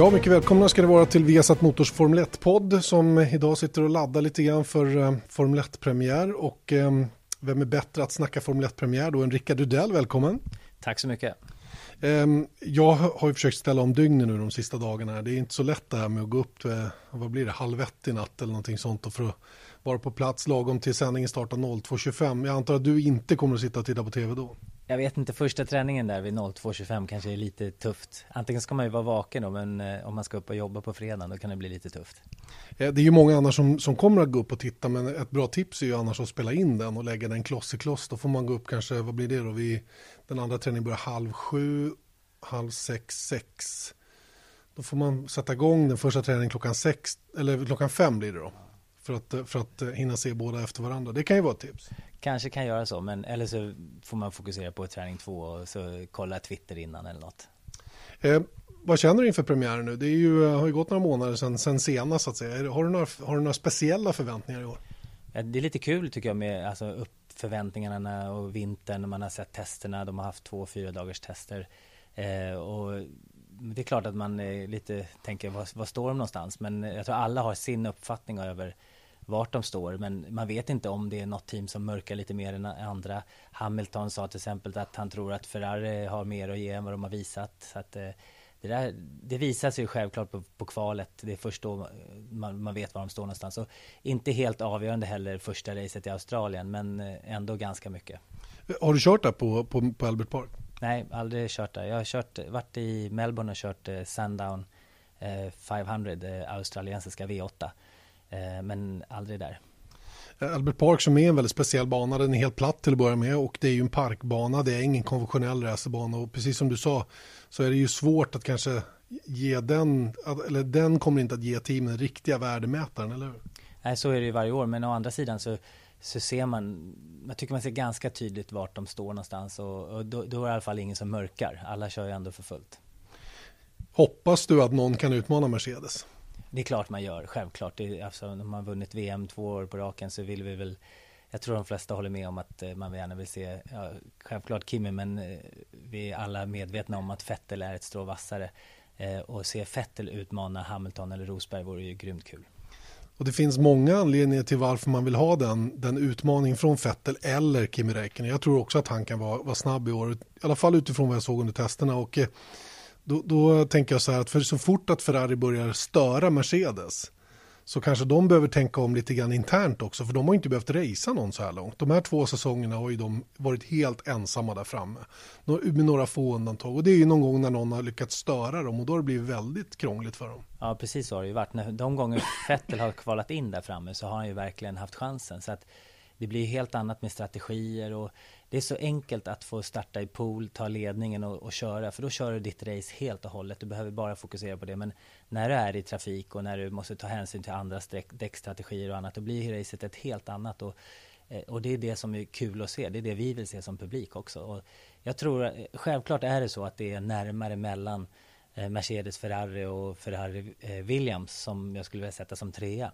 Ja, mycket välkomna ska det vara till Viasat Motors Formel 1-podd som idag sitter och laddar lite grann för eh, Formel 1-premiär. Och eh, vem är bättre att snacka Formel 1-premiär då än Rickard Dudell, välkommen. Tack så mycket. Eh, jag har ju försökt ställa om dygnen nu de sista dagarna. Det är inte så lätt det här med att gå upp till, vad blir det, halv ett i natt eller någonting sånt och för att vara på plats lagom till sändningen startar 02.25. Jag antar att du inte kommer att sitta och titta på tv då? Jag vet inte, första träningen där vid 02.25 kanske är lite tufft. Antingen ska man ju vara vaken då, men eh, om man ska upp och jobba på fredagen då kan det bli lite tufft. Det är ju många annars som, som kommer att gå upp och titta, men ett bra tips är ju annars att spela in den och lägga den kloss i kloss. Då får man gå upp kanske, vad blir det då? Vi, den andra träningen börjar halv sju, halv sex, sex. Då får man sätta igång den första träningen klockan sex, eller klockan fem blir det då. För att, för att hinna se båda efter varandra. Det kan ju vara ett tips. Kanske kan göra så, men eller så får man fokusera på träning två och så kolla Twitter innan eller något. Eh, vad känner du inför premiären nu? Det är ju, har ju gått några månader sedan, sedan senast så att säga. Har du, några, har du några speciella förväntningar i år? Ja, det är lite kul tycker jag med alltså, upp förväntningarna och vintern. Man har sett testerna. De har haft två fyra dagars tester. Eh, och det är klart att man eh, lite tänker, vad, vad står de någonstans? Men jag tror alla har sin uppfattning över vart de står, men man vet inte om det är något team som mörkar lite mer än andra. Hamilton sa till exempel att han tror att Ferrari har mer att ge än vad de har visat. Så att, eh, det, där, det visar sig självklart på, på kvalet. Det är först då man, man, vet var de står någonstans. Så inte helt avgörande heller första racet i Australien, men eh, ändå ganska mycket. Har du kört där på, på, på Albert Park? Nej, aldrig kört där. Jag har kört, varit i Melbourne och kört eh, Sundown eh, 500, eh, australiensiska V8. Eh, men aldrig där. Eh, Albert Park som är en väldigt speciell bana, den är helt platt till att börja med och det är ju en parkbana, det är ingen konventionell racerbana och precis som du sa så är det ju svårt att kanske ge den, eller den kommer inte att ge teamen riktiga värdemätaren, eller hur? Nej, så är det ju varje år, men å andra sidan så, så ser man, jag tycker man ser ganska tydligt vart de står någonstans och, och då, då är det i alla fall ingen som mörkar, alla kör ju ändå för fullt. Hoppas du att någon kan utmana Mercedes? Det är klart man gör, självklart. Det, alltså, när man vunnit VM två år på raken så vill vi väl jag tror de flesta håller med om att eh, man gärna vill se, ja, självklart Kimi, men eh, vi är alla medvetna om att Fettel är ett strå vassare. Eh, och se Fettel utmana Hamilton eller Rosberg vore ju grymt kul. Och det finns många anledningar till varför man vill ha den, den utmaningen från Fettel eller Kimi Räikkönen. Jag tror också att han kan vara, vara snabb i år, i alla fall utifrån vad jag såg under testerna. Och eh, då, då, tänker jag så här att för så fort att Ferrari börjar störa Mercedes så kanske de behöver tänka om lite grann internt också för de har inte behövt racea någon så här långt. De här två säsongerna har ju de varit helt ensamma där framme med några få undantag och det är ju någon gång när någon har lyckats störa dem och då har det blivit väldigt krångligt för dem. Ja precis så har det ju varit. De gånger Fettel har kvalat in där framme så har han ju verkligen haft chansen så att det blir helt annat med strategier och det är så enkelt att få starta i pool, ta ledningen och, och, köra, för då kör du ditt race helt och hållet. Du behöver bara fokusera på det. Men när du är i trafik och när du måste ta hänsyn till andra däckstrategier och annat, då blir racet ett helt annat. Och, eh, och det är det som är kul att se. Det är det vi vill se som publik också. Och jag tror, eh, självklart är det så att det är närmare mellan eh, Mercedes, Ferrari och Ferrari Williams som jag skulle vilja sätta som trea.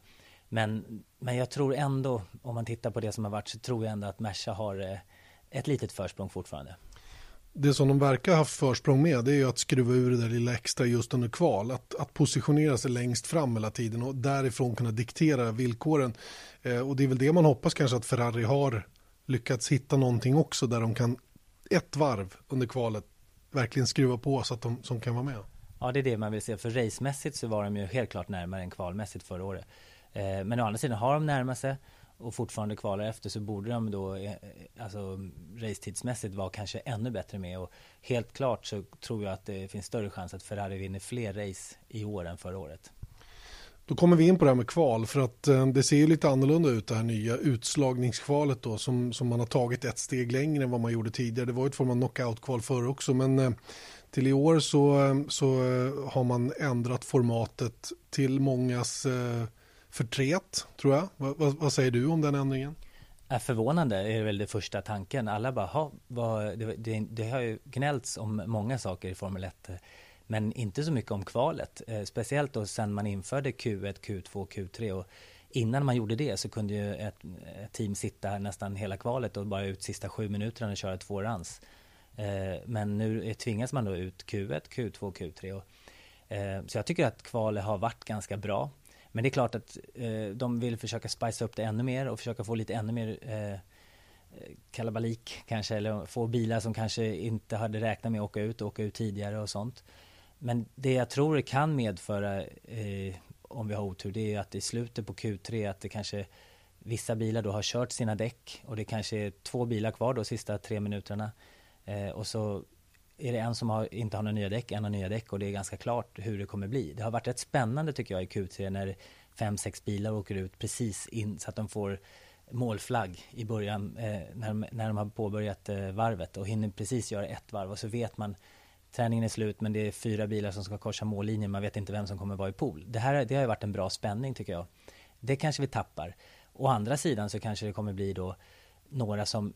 Men, men jag tror ändå, om man tittar på det som har varit, så tror jag ändå att Merca har ett litet försprång fortfarande. Det som de verkar ha haft försprång med det är ju att skruva ur det där lilla extra just under kval. Att, att positionera sig längst fram hela tiden och därifrån kunna diktera villkoren. Eh, och det är väl det man hoppas kanske att Ferrari har lyckats hitta någonting också där de kan ett varv under kvalet verkligen skruva på så att de som kan vara med. Ja, det är det man vill se. För racemässigt så var de ju helt klart närmare än kvalmässigt förra året. Eh, men å andra sidan har de närmat sig och fortfarande kvalar efter så borde de då, eh, eh, alltså racetidsmässigt vara kanske ännu bättre med och helt klart så tror jag att det finns större chans att Ferrari vinner fler race i år än förra året. Då kommer vi in på det här med kval för att eh, det ser ju lite annorlunda ut det här nya utslagningskvalet då som, som man har tagit ett steg längre än vad man gjorde tidigare. Det var ju ett form av knockout-kval förr också men till i år så, så har man ändrat formatet till mångas eh, förtret tror jag. Va, va, vad säger du om den ändringen? Är förvånande är väl det första tanken. Alla bara, vad, det, det, det har ju gnällts om många saker i Formel 1 men inte så mycket om kvalet. Eh, speciellt då sen man införde Q1, Q2, Q3 och innan man gjorde det så kunde ju ett, ett team sitta här nästan hela kvalet och bara ut sista sju minuterna och köra två runs. Eh, men nu tvingas man då ut Q1, Q2, Q3 och, eh, så jag tycker att kvalet har varit ganska bra. Men det är klart att eh, de vill försöka spicea upp det ännu mer och försöka få lite ännu mer eh, kalabalik kanske eller få bilar som kanske inte hade räknat med att åka ut och åka ut tidigare och sånt. Men det jag tror det kan medföra eh, om vi har otur det är att i slutet på Q3 att det kanske vissa bilar då har kört sina däck och det kanske är två bilar kvar då sista tre minuterna eh, och så är det en som har, inte har några nya däck, en har nya däck och det är ganska klart hur det kommer bli. Det har varit rätt spännande tycker jag i Q3 när fem, sex bilar åker ut precis in så att de får målflagg i början eh, när, de, när de har påbörjat eh, varvet och hinner precis göra ett varv och så vet man träningen är slut men det är fyra bilar som ska korsa mållinjen, man vet inte vem som kommer vara i pool. Det här det har ju varit en bra spänning tycker jag. Det kanske vi tappar. Å andra sidan så kanske det kommer bli då några som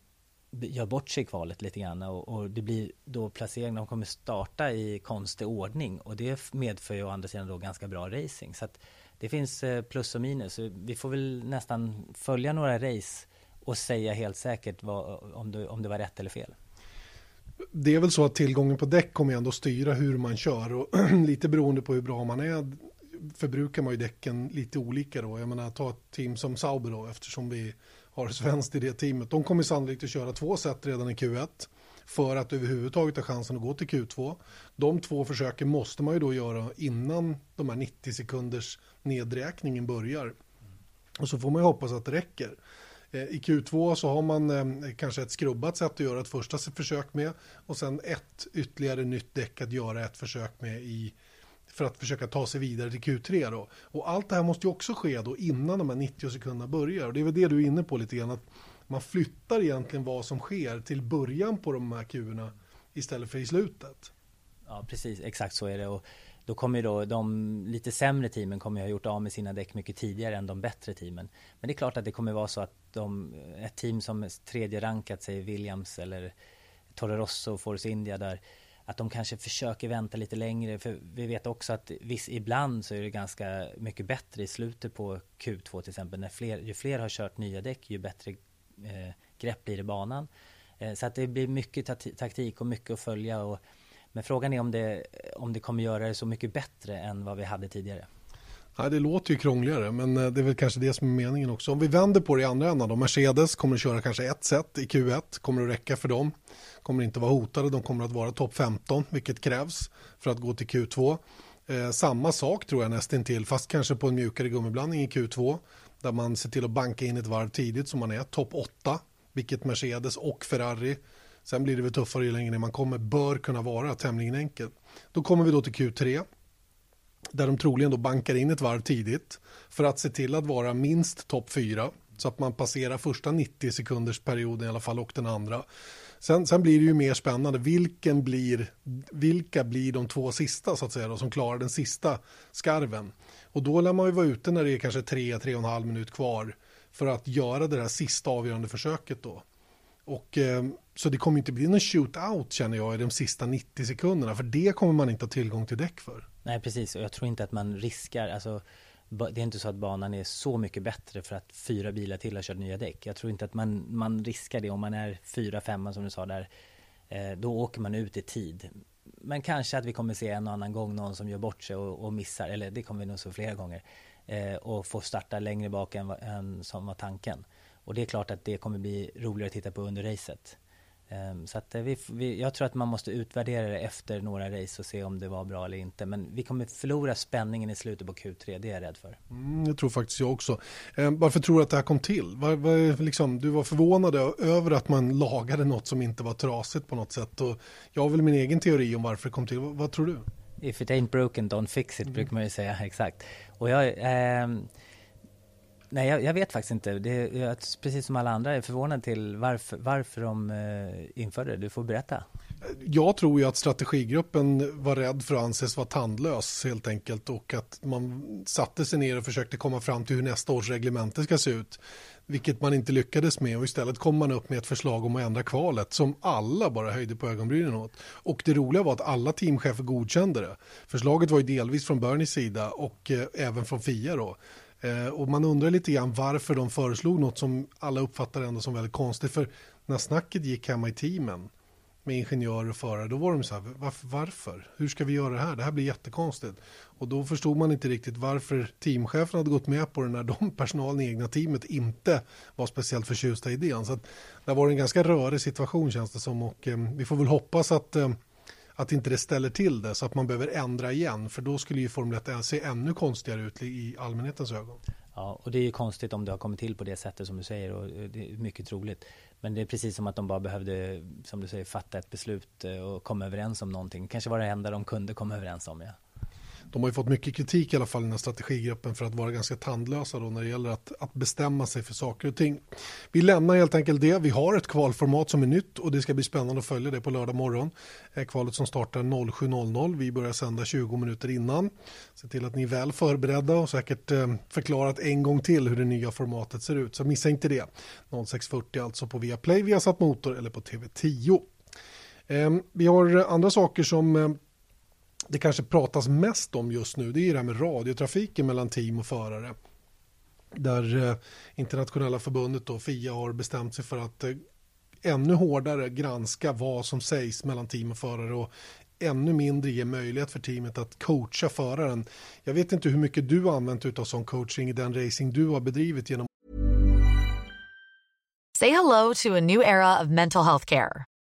gör bort sig i kvalet lite grann och, och det blir då placering, de kommer starta i konstig ordning och det medför ju å andra sidan då ganska bra racing. Så att det finns eh, plus och minus. Vi får väl nästan följa några race och säga helt säkert vad, om, det, om det var rätt eller fel. Det är väl så att tillgången på däck kommer ändå styra hur man kör och lite beroende på hur bra man är förbrukar man ju däcken lite olika då. Jag menar ta ett team som Sauber då eftersom vi har svenskt i det teamet. De kommer sannolikt att köra två set redan i Q1 för att överhuvudtaget ha chansen att gå till Q2. De två försöken måste man ju då göra innan de här 90 sekunders nedräkningen börjar. Och så får man ju hoppas att det räcker. Eh, I Q2 så har man eh, kanske ett skrubbat sätt att göra ett första försök med och sen ett ytterligare nytt däck att göra ett försök med i för att försöka ta sig vidare till Q3 då. Och allt det här måste ju också ske då innan de här 90 sekunderna börjar. Och det är väl det du är inne på lite grann, att man flyttar egentligen vad som sker till början på de här Q'erna istället för i slutet. Ja, precis, exakt så är det. Och då kommer ju då de lite sämre teamen kommer ju ha gjort av med sina däck mycket tidigare än de bättre teamen. Men det är klart att det kommer vara så att de, ett team som tredje rankat, säger Williams eller Toro Rosso, Force India där, att de kanske försöker vänta lite längre. För vi vet också att viss, ibland så är det ganska mycket bättre i slutet på Q2 till exempel. När fler, ju fler har kört nya däck, ju bättre eh, grepp blir det i banan. Eh, så att det blir mycket taktik och mycket att följa. Och, men frågan är om det, om det kommer göra det så mycket bättre än vad vi hade tidigare. Ja, det låter ju krångligare, men eh, det är väl kanske det som är meningen också. Om vi vänder på det i andra änden då. Mercedes kommer att köra kanske ett set i Q1, kommer att räcka för dem. Kommer inte vara hotade, de kommer att vara topp 15, vilket krävs för att gå till Q2. Eh, samma sak tror jag nästintill, fast kanske på en mjukare gummiblandning i Q2, där man ser till att banka in ett varv tidigt som man är, topp 8, vilket Mercedes och Ferrari Sen blir det väl tuffare ju längre ner man kommer, bör kunna vara tämligen enkelt. Då kommer vi då till Q3 där de troligen då bankar in ett varv tidigt för att se till att vara minst topp 4 så att man passerar första 90 sekunders perioden i alla fall och den andra. Sen, sen, blir det ju mer spännande, vilken blir, vilka blir de två sista så att säga då, som klarar den sista skarven. Och då lär man ju vara ute när det är kanske 3-3,5 minut kvar för att göra det där sista avgörande försöket då. Och, eh, så det kommer inte bli någon shootout känner jag i de sista 90 sekunderna för det kommer man inte ha tillgång till däck för. Nej precis och jag tror inte att man riskar, alltså det är inte så att banan är så mycket bättre för att fyra bilar till har kört nya däck. Jag tror inte att man, man riskar det om man är fyra, femma som du sa där. Eh, då åker man ut i tid. Men kanske att vi kommer se en och annan gång någon som gör bort sig och, och missar, eller det kommer vi nog se flera gånger. Eh, och får starta längre bak än, än som var tanken. Och det är klart att det kommer bli roligare att titta på under racet. Ehm, så att eh, vi, vi, jag tror att man måste utvärdera det efter några race och se om det var bra eller inte. Men vi kommer förlora spänningen i slutet på Q3, det är jag rädd för. Mm, det tror faktiskt jag också. Ehm, varför tror du att det här kom till? Var, var, liksom, du var förvånad över att man lagade något som inte var trasigt på något sätt. Och jag har väl min egen teori om varför det kom till. Vad, vad tror du? If it ain't broken, don't fix it, mm. brukar man ju säga. Exakt. Och jag, eh, nej, jag, jag, vet faktiskt inte. Det, jag, precis som alla andra är förvånad till varför, varför de eh, införde det. Du får berätta. Jag tror ju att strategigruppen var rädd för att anses vara tandlös helt enkelt och att man satte sig ner och försökte komma fram till hur nästa års reglemente ska se ut. Vilket man inte lyckades med och istället kom man upp med ett förslag om att ändra kvalet som alla bara höjde på ögonbrynen åt. Och det roliga var att alla teamchefer godkände det. Förslaget var ju delvis från Bernies sida och eh, även från FIA då. Eh, och man undrar lite grann varför de föreslog något som alla uppfattar ändå som väldigt konstigt. För när snacket gick hemma i teamen med ingenjörer och förare, då var de så här, varför, varför? Hur ska vi göra det här? Det här blir jättekonstigt. Och då förstod man inte riktigt varför teamchefen hade gått med på det när de personalen i egna teamet inte var speciellt förtjusta i idén. Så att det var en ganska rörig situation känns det som och eh, vi får väl hoppas att eh, att inte det ställer till det så att man behöver ändra igen för då skulle ju Formel 1 se ännu konstigare ut i allmänhetens ögon. Ja, och det är ju konstigt om det har kommit till på det sättet som du säger och eh, det är mycket troligt. Men det är precis som att de bara behövde, som du säger, fatta ett beslut eh, och komma överens om någonting. Kanske var det enda de kunde komma överens om. Ja de har ju fått mycket kritik i alla fall i den här strategigruppen för att vara ganska tandlösa då när det gäller att, att bestämma sig för saker och ting. Vi lämnar helt enkelt det. Vi har ett kvalformat som är nytt och det ska bli spännande att följa det på lördag morgon. Eh, kvalet som startar 07.00. Vi börjar sända 20 minuter innan. Se till att ni är väl förberedda och säkert eh, förklarat en gång till hur det nya formatet ser ut. Så missa inte det. 06.40 alltså på Viaplay, Viasat Motor eller på TV10. Ehm, vi har andra saker som eh, det kanske pratas mest om just nu det är det här med radiotrafiken mellan team och förare. Där eh, internationella förbundet då, FIA har bestämt sig för att eh, ännu hårdare granska vad som sägs mellan team och förare och ännu mindre ge möjlighet för teamet att coacha föraren. Jag vet inte hur mycket du har använt av sån coaching i den racing du har bedrivit genom Say hello to a new era of mental health care.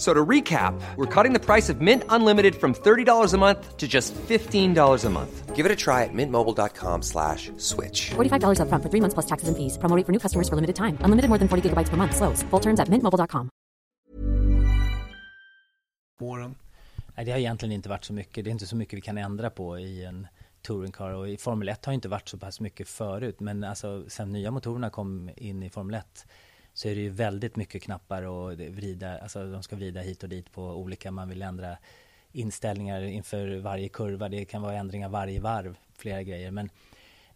So to recap, we're cutting the price of Mint Unlimited from $30 a month to just $15 a month. Give it a try at mintmobile.com slash switch. $45 up front for three months plus taxes and fees. Promoting for new customers for limited time. Unlimited more than 40 gigabytes per month. Slows. Full terms at mintmobile.com. Nej, det har egentligen inte varit så mycket. Det är inte så mycket vi kan ändra på i en touringcar och i Formel 1 har inte varit så pass mycket förut. Men alltså sen nya motorerna kom in i Formel 1 så är det ju väldigt mycket knappar och vrida, alltså de ska vrida hit och dit på olika, man vill ändra inställningar inför varje kurva, det kan vara ändringar varje varv, flera grejer. Men,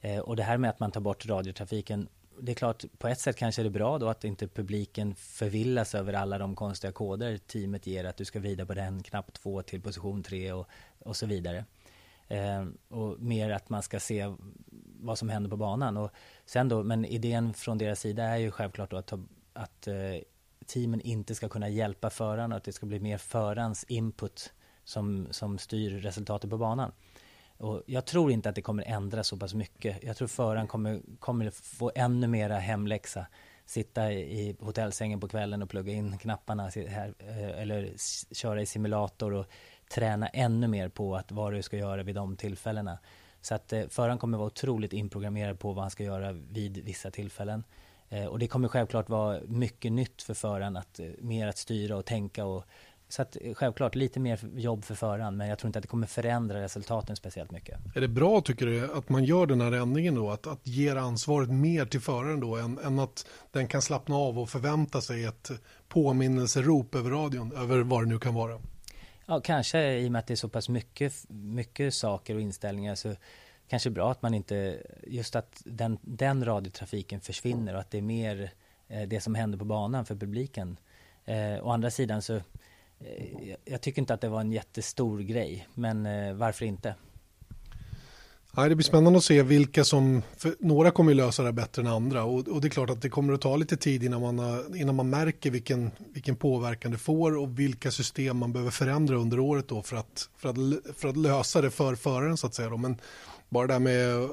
eh, och det här med att man tar bort radiotrafiken, det är klart, på ett sätt kanske är det bra då att inte publiken förvillas över alla de konstiga koder teamet ger, att du ska vrida på den knapp två till position tre och, och så vidare. Eh, och mer att man ska se vad som händer på banan. Och sen då, men idén från deras sida är ju självklart då att, ta, att eh, teamen inte ska kunna hjälpa föraren och att det ska bli mer förarens input som, som styr resultatet på banan. Och jag tror inte att det kommer ändra så pass mycket. Jag tror föraren kommer, kommer få ännu mera hemläxa. Sitta i hotellsängen på kvällen och plugga in knapparna här, eh, eller köra i simulator och träna ännu mer på att vad du ska göra vid de tillfällena. Så att eh, föraren kommer vara otroligt inprogrammerad på vad han ska göra vid vissa tillfällen. Eh, och det kommer självklart vara mycket nytt för föraren att eh, mer att styra och tänka och så att eh, självklart lite mer jobb för föraren, men jag tror inte att det kommer förändra resultaten speciellt mycket. Är det bra tycker du att man gör den här ändringen då? Att, att ge ansvaret mer till föraren då än, än att den kan slappna av och förvänta sig ett påminnelserop över radion, över vad det nu kan vara? Ja, kanske i och med att det är så pass mycket, mycket saker och inställningar så kanske bra att man inte, just att den, den radiotrafiken försvinner och att det är mer eh, det som händer på banan för publiken. Eh, å andra sidan så, eh, jag tycker inte att det var en jättestor grej, men eh, varför inte? Nej, det blir spännande att se vilka som, några kommer ju lösa det bättre än andra och, och, det är klart att det kommer att ta lite tid innan man, innan man märker vilken, vilken påverkan det får och vilka system man behöver förändra under året då för att, för att, för att lösa det för föraren så att säga. Då. Men bara det här med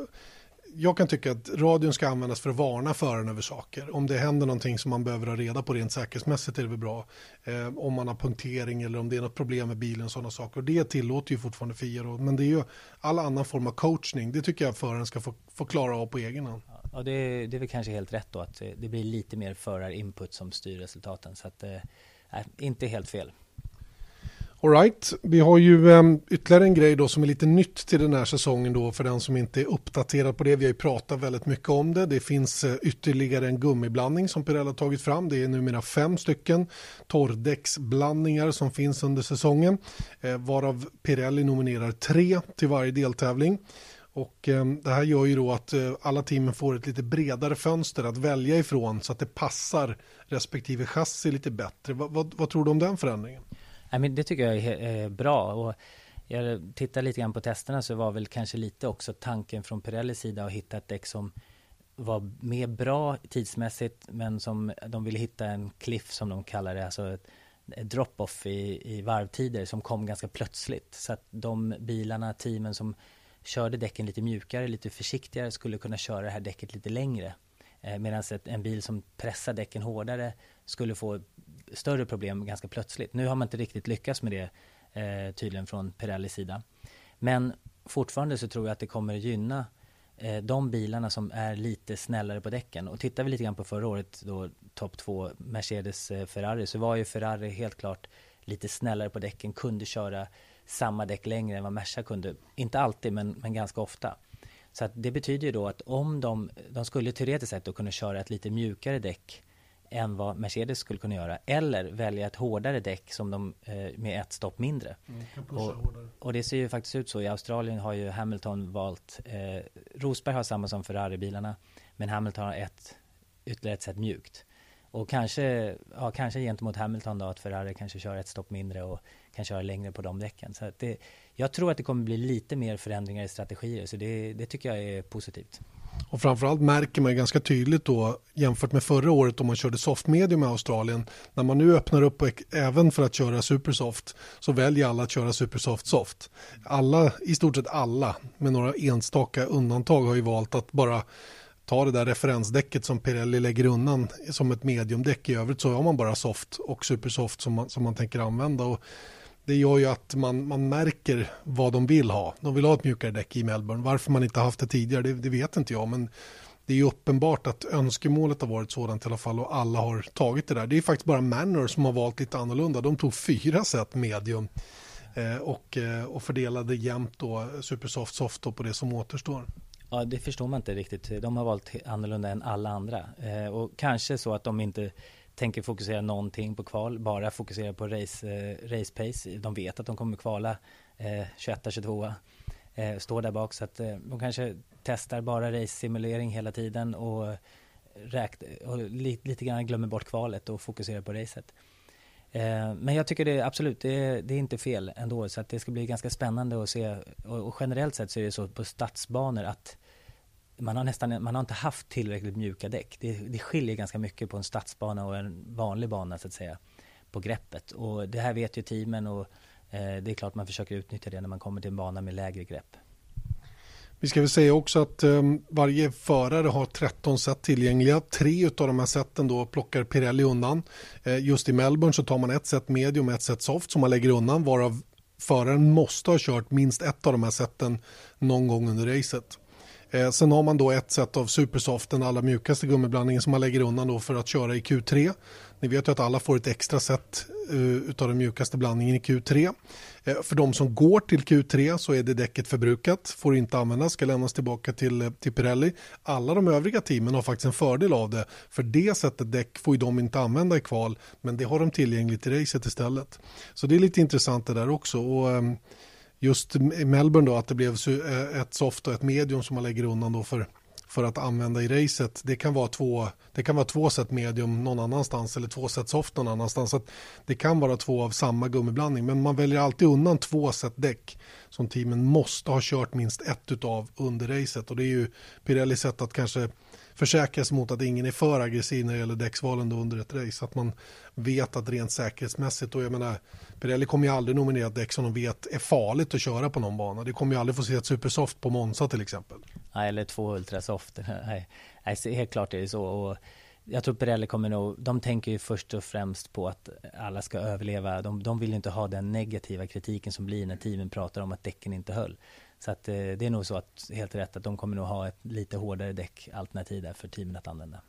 jag kan tycka att radion ska användas för att varna föraren över saker. Om det händer någonting som man behöver ha reda på rent säkerhetsmässigt är det väl bra. Eh, om man har punktering eller om det är något problem med bilen och sådana saker. Och det tillåter ju fortfarande FIA. Men det är ju all annan form av coachning. Det tycker jag föraren ska få, få klara av på egen hand. Ja, det, det är väl kanske helt rätt då att eh, det blir lite mer förarinput som styr resultaten. Så att, eh, inte helt fel. Alright, vi har ju um, ytterligare en grej då som är lite nytt till den här säsongen då för den som inte är uppdaterad på det. Vi har ju pratat väldigt mycket om det. Det finns uh, ytterligare en gummiblandning som Pirelli har tagit fram. Det är numera fem stycken torrdäcksblandningar som finns under säsongen uh, varav Pirelli nominerar tre till varje deltävling. Och eh, det här gör ju då att eh, alla teamen får ett lite bredare fönster att välja ifrån så att det passar respektive chassi lite bättre. Va, va, vad tror du om den förändringen? Nej, men det tycker jag är eh, bra. Och jag tittar lite grann på testerna så var väl kanske lite också tanken från Pirellis sida att hitta ett däck som var mer bra tidsmässigt men som de ville hitta en cliff som de kallar det, alltså ett, ett drop-off i, i varvtider som kom ganska plötsligt. Så att de bilarna, teamen som körde däcken lite mjukare, lite försiktigare skulle kunna köra det här däcket lite längre. Eh, Medan en bil som pressar däcken hårdare skulle få större problem ganska plötsligt. Nu har man inte riktigt lyckats med det eh, tydligen från Pirellis sida. Men fortfarande så tror jag att det kommer gynna eh, de bilarna som är lite snällare på däcken. Och tittar vi lite grann på förra året då topp två Mercedes eh, Ferrari så var ju Ferrari helt klart lite snällare på däcken, kunde köra samma däck längre än vad Merca kunde. Inte alltid men, men ganska ofta. Så att det betyder ju då att om de, de skulle teoretiskt sett då kunna köra ett lite mjukare däck än vad Mercedes skulle kunna göra. Eller välja ett hårdare däck som de, eh, med ett stopp mindre. Mm, och, och, det ser ju faktiskt ut så. I Australien har ju Hamilton valt, eh, Rosberg har samma som Ferrari-bilarna, men Hamilton har ett ytterligare ett sätt mjukt. Och kanske, ja, kanske gentemot Hamilton då, att Ferrari kanske kör ett stopp mindre och kan köra längre på de däcken. Så det, jag tror att det kommer bli lite mer förändringar i strategier, så det, det tycker jag är positivt. Och framförallt märker man ganska tydligt då jämfört med förra året om man körde soft medium i Australien. När man nu öppnar upp även för att köra supersoft så väljer alla att köra supersoft soft. Alla, i stort sett alla, med några enstaka undantag har ju valt att bara ta det där referensdäcket som Pirelli lägger undan som ett mediumdäck. I övrigt så har man bara soft och supersoft som man, som man tänker använda. Och det gör ju att man, man märker vad de vill ha. De vill ha ett mjukare däck i Melbourne. Varför man inte haft det tidigare, det, det vet inte jag. Men det är ju uppenbart att önskemålet har varit sådant i alla fall och alla har tagit det där. Det är faktiskt bara Manor som har valt lite annorlunda. De tog fyra set medium eh, och, eh, och fördelade jämnt då supersoft soft på det som återstår. Ja, det förstår man inte riktigt. De har valt annorlunda än alla andra. Eh, och kanske så att de inte tänker fokusera någonting på kval, bara fokusera på race, eh, race pace. De vet att de kommer kvala eh, 21 22 eh, står där bak så att eh, de kanske testar bara race-simulering hela tiden och, räkt, och lite, lite grann glömmer bort kvalet och fokuserar på racet. Eh, men jag tycker det är absolut, det är, det är, inte fel ändå så att det ska bli ganska spännande att se och, och generellt sett så är det så på stadsbanor att man har nästan man har inte haft tillräckligt mjuka däck. Det, det skiljer ganska mycket på en stadsbana och en vanlig bana så att säga på greppet. Och det här vet ju teamen och eh, det är klart man försöker utnyttja det när man kommer till en bana med lägre grepp. Vi ska väl säga också att eh, varje förare har 13 set tillgängliga. Tre av de här seten då plockar Pirelli undan. Eh, just i Melbourne så tar man ett set medium och ett set soft som man lägger undan varav föraren måste ha kört minst ett av de här seten någon gång under racet. Eh, sen har man då ett sätt av Supersoft, den allra mjukaste gummiblandningen som man lägger undan då för att köra i Q3. Ni vet ju att alla får ett extra set uh, eh, utav den mjukaste blandningen i Q3. Eh, för de som går till Q3 så är det däcket förbrukat, får inte användas, ska lämnas tillbaka till, eh, till Pirelli. Alla de övriga teamen har faktiskt en fördel av det, för det sättet däck får ju de inte använda i kval, men det har de tillgängligt i racet istället. Så det är lite intressant det där också. Och, um, just i Melbourne då att det blev eh, ett soft och ett medium som man lägger undan då för, för att använda i racet. Det kan vara två, det kan vara två set medium någon annanstans eller två set soft någon annanstans. Så det kan vara två av samma gummiblandning men man väljer alltid undan två set däck som teamen måste ha kört minst ett utav under racet och det är ju Pirellis sätt att kanske försäkra sig mot att ingen är för aggressiv när det gäller däcksvalen under ett race. Så att man vet att rent säkerhetsmässigt, och jag menar, Pirelli kommer ju aldrig nominera ett däck som de vet är farligt att köra på någon bana. Det kommer ju aldrig få se ett supersoft på Monza till exempel. Nej, eller två ultrasoft. Nej, Nej helt klart är det så. Och jag tror Pirelli kommer nog, de tänker ju först och främst på att alla ska överleva. De, de vill ju inte ha den negativa kritiken som blir när teamen pratar om att däcken inte höll. Så att, eh, det är nog så att helt rätt att de kommer nog ha ett lite hårdare däckalternativ där för teamen att använda.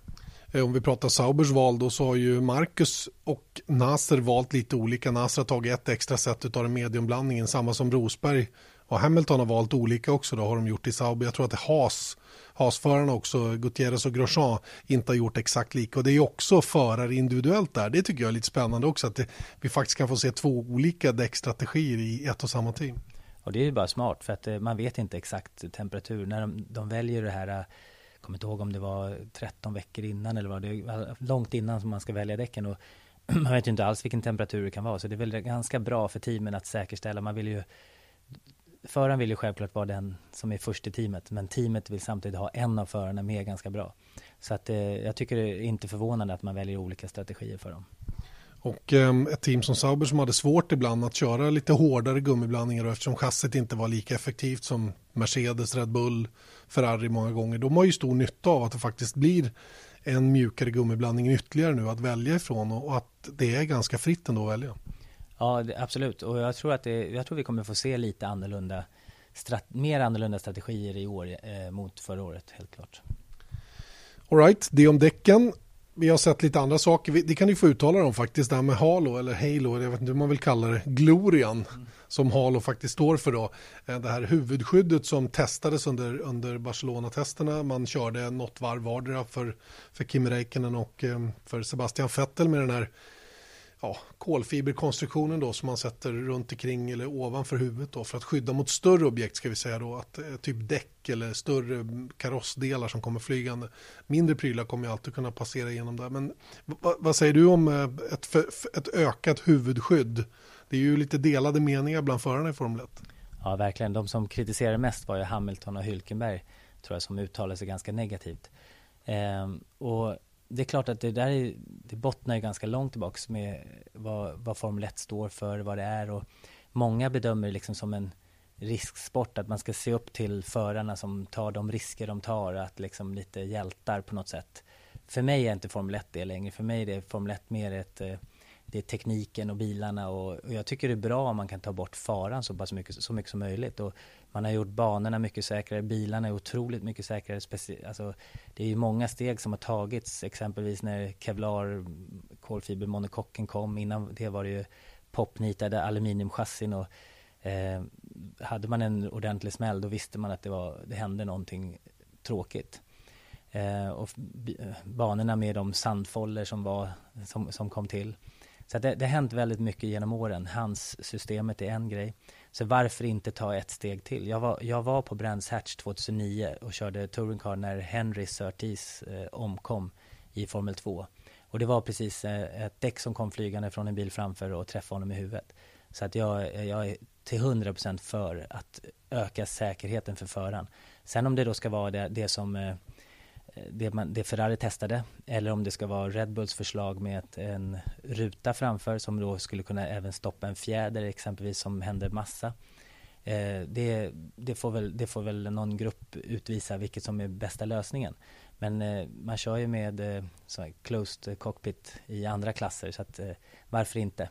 Eh, om vi pratar Saubers val då så har ju Marcus och Nasser valt lite olika. Nasser har tagit ett extra set av den mediumblandningen, samma som Rosberg och Hamilton har valt olika också då har de gjort i Sauber. Jag tror att det Haas, Haas-förarna också, Gutierrez och Grosjean, inte har gjort exakt lika. Och det är också förare individuellt där. Det tycker jag är lite spännande också att det, vi faktiskt kan få se två olika däckstrategier i ett och samma team. Och det är ju bara smart för att eh, man vet inte exakt temperatur. När de, de väljer det här, jag kommer inte ihåg om det var 13 veckor innan eller vad det var, alltså, långt innan som man ska välja däcken. Och man vet ju inte alls vilken temperatur det kan vara. Så det är väl ganska bra för teamen att säkerställa. Man vill ju Föraren vill ju självklart vara den som är först i teamet, men teamet vill samtidigt ha en av förarna med ganska bra. Så att, eh, jag tycker det är inte förvånande att man väljer olika strategier för dem. Och eh, ett team som Sauber som hade svårt ibland att köra lite hårdare gummiblandningar eftersom chassit inte var lika effektivt som Mercedes, Red Bull, Ferrari många gånger. De har ju stor nytta av att det faktiskt blir en mjukare gummiblandning ytterligare nu att välja ifrån och att det är ganska fritt ändå att välja. Ja, absolut. Och jag tror att det, jag tror vi kommer få se lite annorlunda, strat, mer annorlunda strategier i år eh, mot förra året, helt klart. All right, det om däcken vi har sett lite andra saker, det kan ni få uttala dem faktiskt, det här med Halo eller Halo, jag vet inte hur man vill kalla det, Glorian mm. som Halo faktiskt står för då. Eh, det här huvudskyddet som testades under, under Barcelona-testerna, man körde något varv vardera för, för Kim Räikkönen och eh, för Sebastian Vettel med den här ja, kolfiberkonstruktionen då som man sätter runt omkring eller ovanför huvudet då för att skydda mot större objekt ska vi säga då att eh, typ däck eller större mm, karossdelar som kommer flygande. Mindre prylar kommer ju alltid kunna passera igenom där men vad säger du om eh, ett, ett ökat huvudskydd? Det är ju lite delade meningar bland förarna i Formel 1. Ja, verkligen. De som kritiserade mest var ju Hamilton och Hülkenberg, tror jag, som uttalade sig ganska negativt. Ehm, och det är klart att det där är, det bottnar ju ganska långt tillbaks med vad, vad Formel 1 står för, vad det är och många bedömer det liksom som en risksport, att man ska se upp till förarna som tar de risker de tar, att liksom lite hjältar på något sätt. För mig är inte Formel 1 det längre, för mig är Formel 1 mer ett eh, det är tekniken och bilarna och, och, jag tycker det är bra om man kan ta bort faran så pass mycket, så mycket som möjligt. Och man har gjort banorna mycket säkrare, bilarna är otroligt mycket säkrare. Alltså, det är ju många steg som har tagits, exempelvis när Kevlar kolfibermonokocken kom. Innan det var det ju popnitade aluminiumchassin och eh, hade man en ordentlig smäll då visste man att det, var, det hände någonting tråkigt. Eh, och banorna med de sandfoller som, var, som, som kom till. Så det, det har hänt väldigt mycket genom åren. Hans systemet är en grej. Så varför inte ta ett steg till? Jag var, jag var på Brands Hatch 2009 och körde touring car när Henry Surtees eh, omkom i Formel 2. Och det var precis eh, ett däck som kom flygande från en bil framför och träffade honom i huvudet. Så att jag, eh, jag är till 100% för att öka säkerheten för föraren. Sen om det då ska vara det, det som eh, det, man, det Ferrari testade eller om det ska vara Red Bulls förslag med ett, en ruta framför som då skulle kunna även stoppa en fjäder exempelvis som händer massa. Eh, det, det, får väl, det får väl någon grupp utvisa vilket som är bästa lösningen. Men eh, man kör ju med eh, closed cockpit i andra klasser så att eh, varför inte?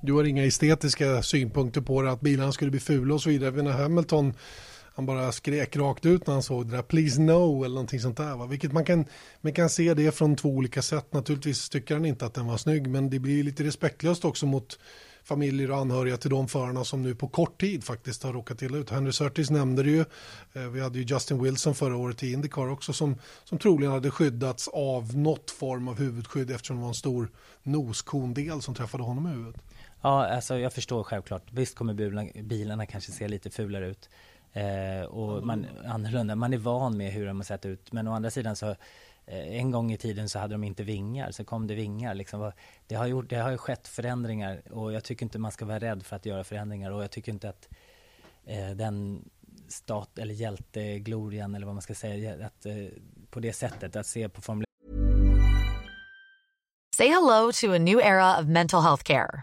Du har inga estetiska synpunkter på det, att bilarna skulle bli fula och så vidare. Hamilton han bara skrek rakt ut när han såg det där, please no eller någonting sånt där. Va? Vilket man kan, man kan se det från två olika sätt. Naturligtvis tycker han inte att den var snygg, men det blir lite respektlöst också mot familjer och anhöriga till de förarna som nu på kort tid faktiskt har råkat illa ut. Henry Surtis nämnde det ju. Eh, vi hade ju Justin Wilson förra året i Indycar också som, som troligen hade skyddats av något form av huvudskydd eftersom det var en stor noskondel som träffade honom i huvudet. Ja, alltså jag förstår självklart. Visst kommer bilarna, bilarna kanske se lite fulare ut. Eh, och man, annorlunda. Man är van med hur de har sett ut. Men å andra sidan så eh, en gång i tiden så hade de inte vingar, så kom det vingar. Liksom. Det, har gjort, det har ju skett förändringar och jag tycker inte man ska vara rädd för att göra förändringar och jag tycker inte att eh, den stat eller hjälteglorian eller vad man ska säga, att, eh, på det sättet, att se på Formel Say hello to a new era of mental health care.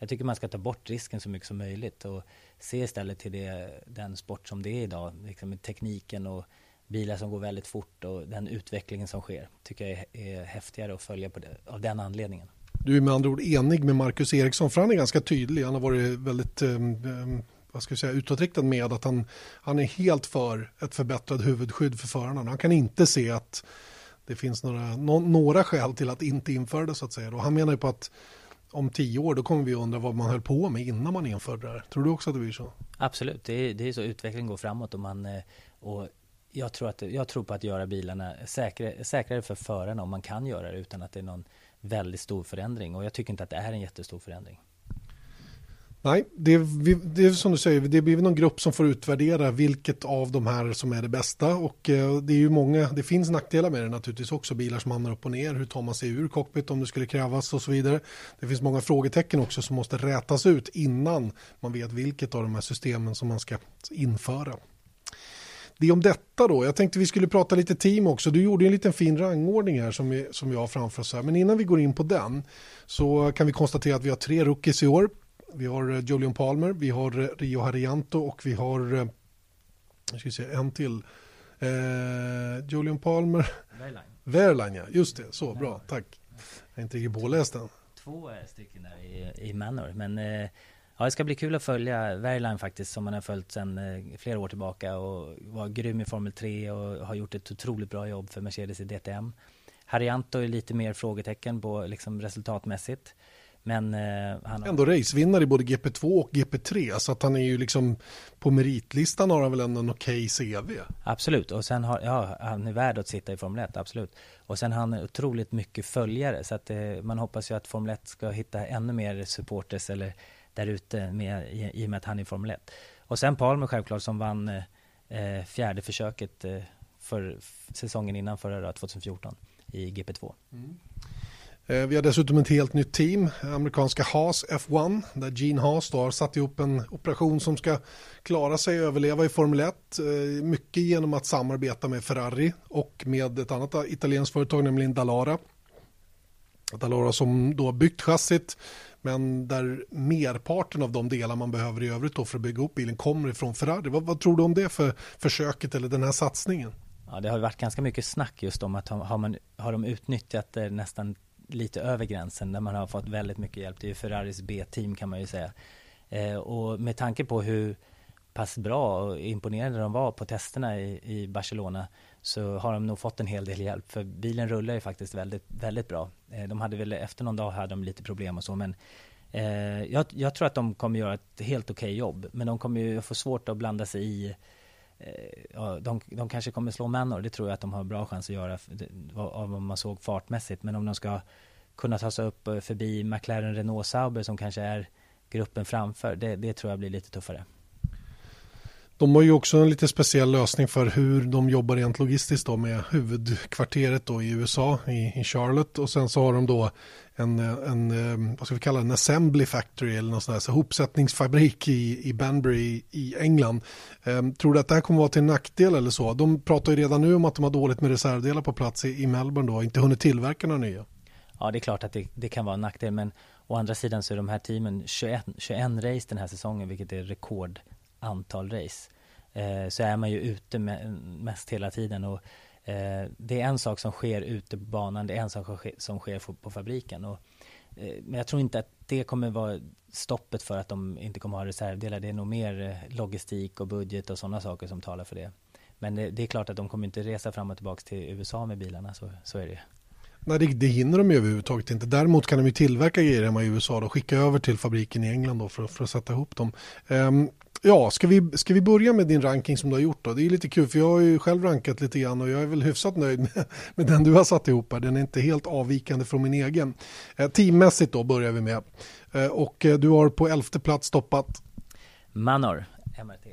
Jag tycker man ska ta bort risken så mycket som möjligt och se istället till det, den sport som det är idag, liksom med tekniken och bilar som går väldigt fort och den utvecklingen som sker. Tycker jag är, är häftigare att följa på det, av den anledningen. Du är med andra ord enig med Marcus Eriksson för han är ganska tydlig. Han har varit väldigt um, vad ska jag säga, utåtriktad med att han, han är helt för ett förbättrat huvudskydd för förarna. Han kan inte se att det finns några, no, några skäl till att inte införa det så att säga. Och han menar ju på att om tio år då kommer vi undra vad man höll på med innan man införde det här. Tror du också att det blir så? Absolut, det är, det är så utvecklingen går framåt och man eh, och jag tror, att, jag tror på att göra bilarna säkrare, säkrare för förarna om man kan göra det utan att det är någon väldigt stor förändring och jag tycker inte att det är en jättestor förändring. Nej, det är, det är som du säger, det blir någon grupp som får utvärdera vilket av de här som är det bästa och eh, det är ju många, det finns nackdelar med det naturligtvis också, bilar som hamnar upp och ner, hur tar man sig ur cockpit om det skulle krävas och så vidare. Det finns många frågetecken också som måste rätas ut innan man vet vilket av de här systemen som man ska införa. Det är om detta då. Jag tänkte vi skulle prata lite team också. Du gjorde en liten fin rangordning här som vi, som vi har framför oss här. Men innan vi går in på den så kan vi konstatera att vi har tre rookies i år. Vi har eh, Julian Palmer, vi har eh, Rio Harianto och vi har jag eh, ska se, en till. Eh, Julian Palmer. Verline. Verline, ja. Just det. Så, bra. Tack. Jag är inte riktigt påläst än. Två stycken där i, i Manor. Men eh, ja, det ska bli kul att följa Verline faktiskt, som man har följt sedan eh, flera år tillbaka och var grym i Formel 3 och har gjort ett otroligt bra jobb för Mercedes i DTM. Harianto är lite mer frågetecken på liksom resultatmässigt. Men eh, han har... Ändå racevinnare i både GP2 och GP3 så att han är ju liksom på meritlistan har han väl ändå en okej okay CV. Absolut och sen har, ja han är värd att sitta i Formel 1, absolut. Och sen har han otroligt mycket följare så att eh, man hoppas ju att Formel 1 ska hitta ännu mer supporters eller där ute med, i, i och med att han är i Formel 1. Och sen Palmer självklart som vann eh, fjärde försöket eh, för säsongen innan förra 2014 i GP2. Mm. Eh, vi har dessutom ett helt nytt team, amerikanska Haas F1, där Gene Haas har satt ihop en operation som ska klara sig och överleva i Formel 1. Eh, mycket genom att samarbeta med Ferrari och med ett annat italienskt företag, nämligen Dalara. Dalara som då har byggt chassit, men där merparten av de delar man behöver i övrigt för att bygga upp bilen kommer ifrån Ferrari. Vad, vad tror du om det för försöket eller den här satsningen? Ja, det har varit ganska mycket snack just om att har, man, har de utnyttjat det nästan lite över gränsen där man har fått väldigt mycket hjälp. Det är ju Ferraris B-team kan man ju säga. Eh, och med tanke på hur pass bra och imponerande de var på testerna i, i Barcelona så har de nog fått en hel del hjälp för bilen rullar ju faktiskt väldigt, väldigt bra. Eh, de hade väl efter någon dag hade de lite problem och så men eh, jag, jag, tror att de kommer göra ett helt okej okay jobb men de kommer ju få svårt att blanda sig i eh, Eh, de, de kanske kommer slå Manor, det tror jag att de har bra chans att göra av vad man såg fartmässigt men om de ska kunna ta sig upp eh, förbi McLaren Renault Sauber som kanske är gruppen framför, det, det tror jag blir lite tuffare. De har ju också en lite speciell lösning för hur de jobbar rent logistiskt då med huvudkvarteret då i USA, i, i Charlotte. Och sen så har de då en, en, eh, vad ska vi kalla det, en assembly factory eller någon sån här så hopsättningsfabrik i, i Banbury i England. Ehm, tror du att det här kommer vara till nackdel eller så? De pratar ju redan nu om att de har dåligt med reservdelar på plats i, i Melbourne då, inte hunnit tillverka några nya. Ja, det är klart att det, det, kan vara en nackdel, men å andra sidan så är de här teamen 21, 21 race den här säsongen, vilket är rekord antal race eh, så är man ju ute mest hela tiden och eh, det är en sak som sker ute på banan, det är en sak som sker, som sker på fabriken och, eh, men jag tror inte att det kommer vara stoppet för att de inte kommer ha reservdelar. Det är nog mer logistik och budget och sådana saker som talar för det. Men det, det, är klart att de kommer inte resa fram och tillbaka till USA med bilarna, så, så är det Nej, det, det hinner de ju överhuvudtaget inte. Däremot kan de ju tillverka grejer hemma i USA och skicka över till fabriken i England då för, för att sätta ihop dem. Um, ja, ska vi, ska vi börja med din ranking som du har gjort då? Det är lite kul för jag har ju själv rankat lite grann och jag är väl hyfsat nöjd med, med den du har satt ihop här. Den är inte helt avvikande från min egen. Uh, teammässigt då börjar vi med. Uh, och uh, du har på elfte plats stoppat? Manor, MRT.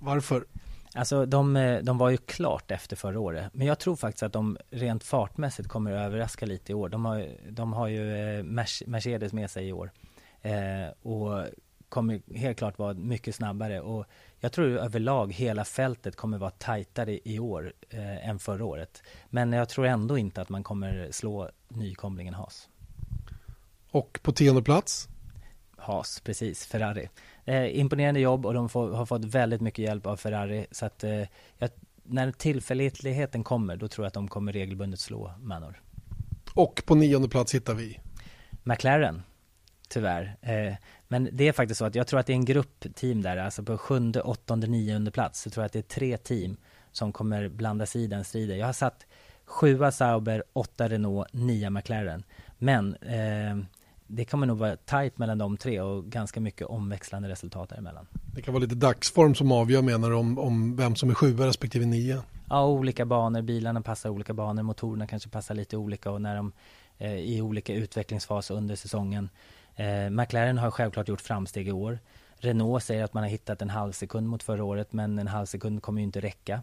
Varför? Alltså de, eh, de var ju klart efter förra året, men jag tror faktiskt att de rent fartmässigt kommer att överraska lite i år. De har, de har ju eh, Mercedes med sig i år eh, och kommer helt klart vara mycket snabbare och jag tror överlag hela fältet kommer vara tajtare i år eh, än förra året. Men jag tror ändå inte att man kommer slå nykomlingen Haas. Och på tionde plats? Haas, precis, Ferrari. Eh, imponerande jobb och de får, har fått väldigt mycket hjälp av Ferrari. Så att eh, jag, när tillförlitligheten kommer, då tror jag att de kommer regelbundet slå Manor. Och på nionde plats hittar vi? McLaren, tyvärr. Eh, men det är faktiskt så att jag tror att det är en gruppteam där, alltså på sjunde, åttonde, nionde plats, så tror jag att det är tre team som kommer blanda sig i den striden. Jag har satt sjua Sauber, åtta Renault, nia McLaren. Men eh, det kommer nog vara tajt mellan de tre och ganska mycket omväxlande resultat däremellan. Det kan vara lite dagsform som avgör menar du om, om vem som är sjua respektive nia? Ja, olika banor, bilarna passar olika banor, motorerna kanske passar lite olika och när de eh, i olika utvecklingsfas under säsongen. Eh, McLaren har självklart gjort framsteg i år. Renault säger att man har hittat en halv sekund mot förra året, men en halv sekund kommer ju inte räcka.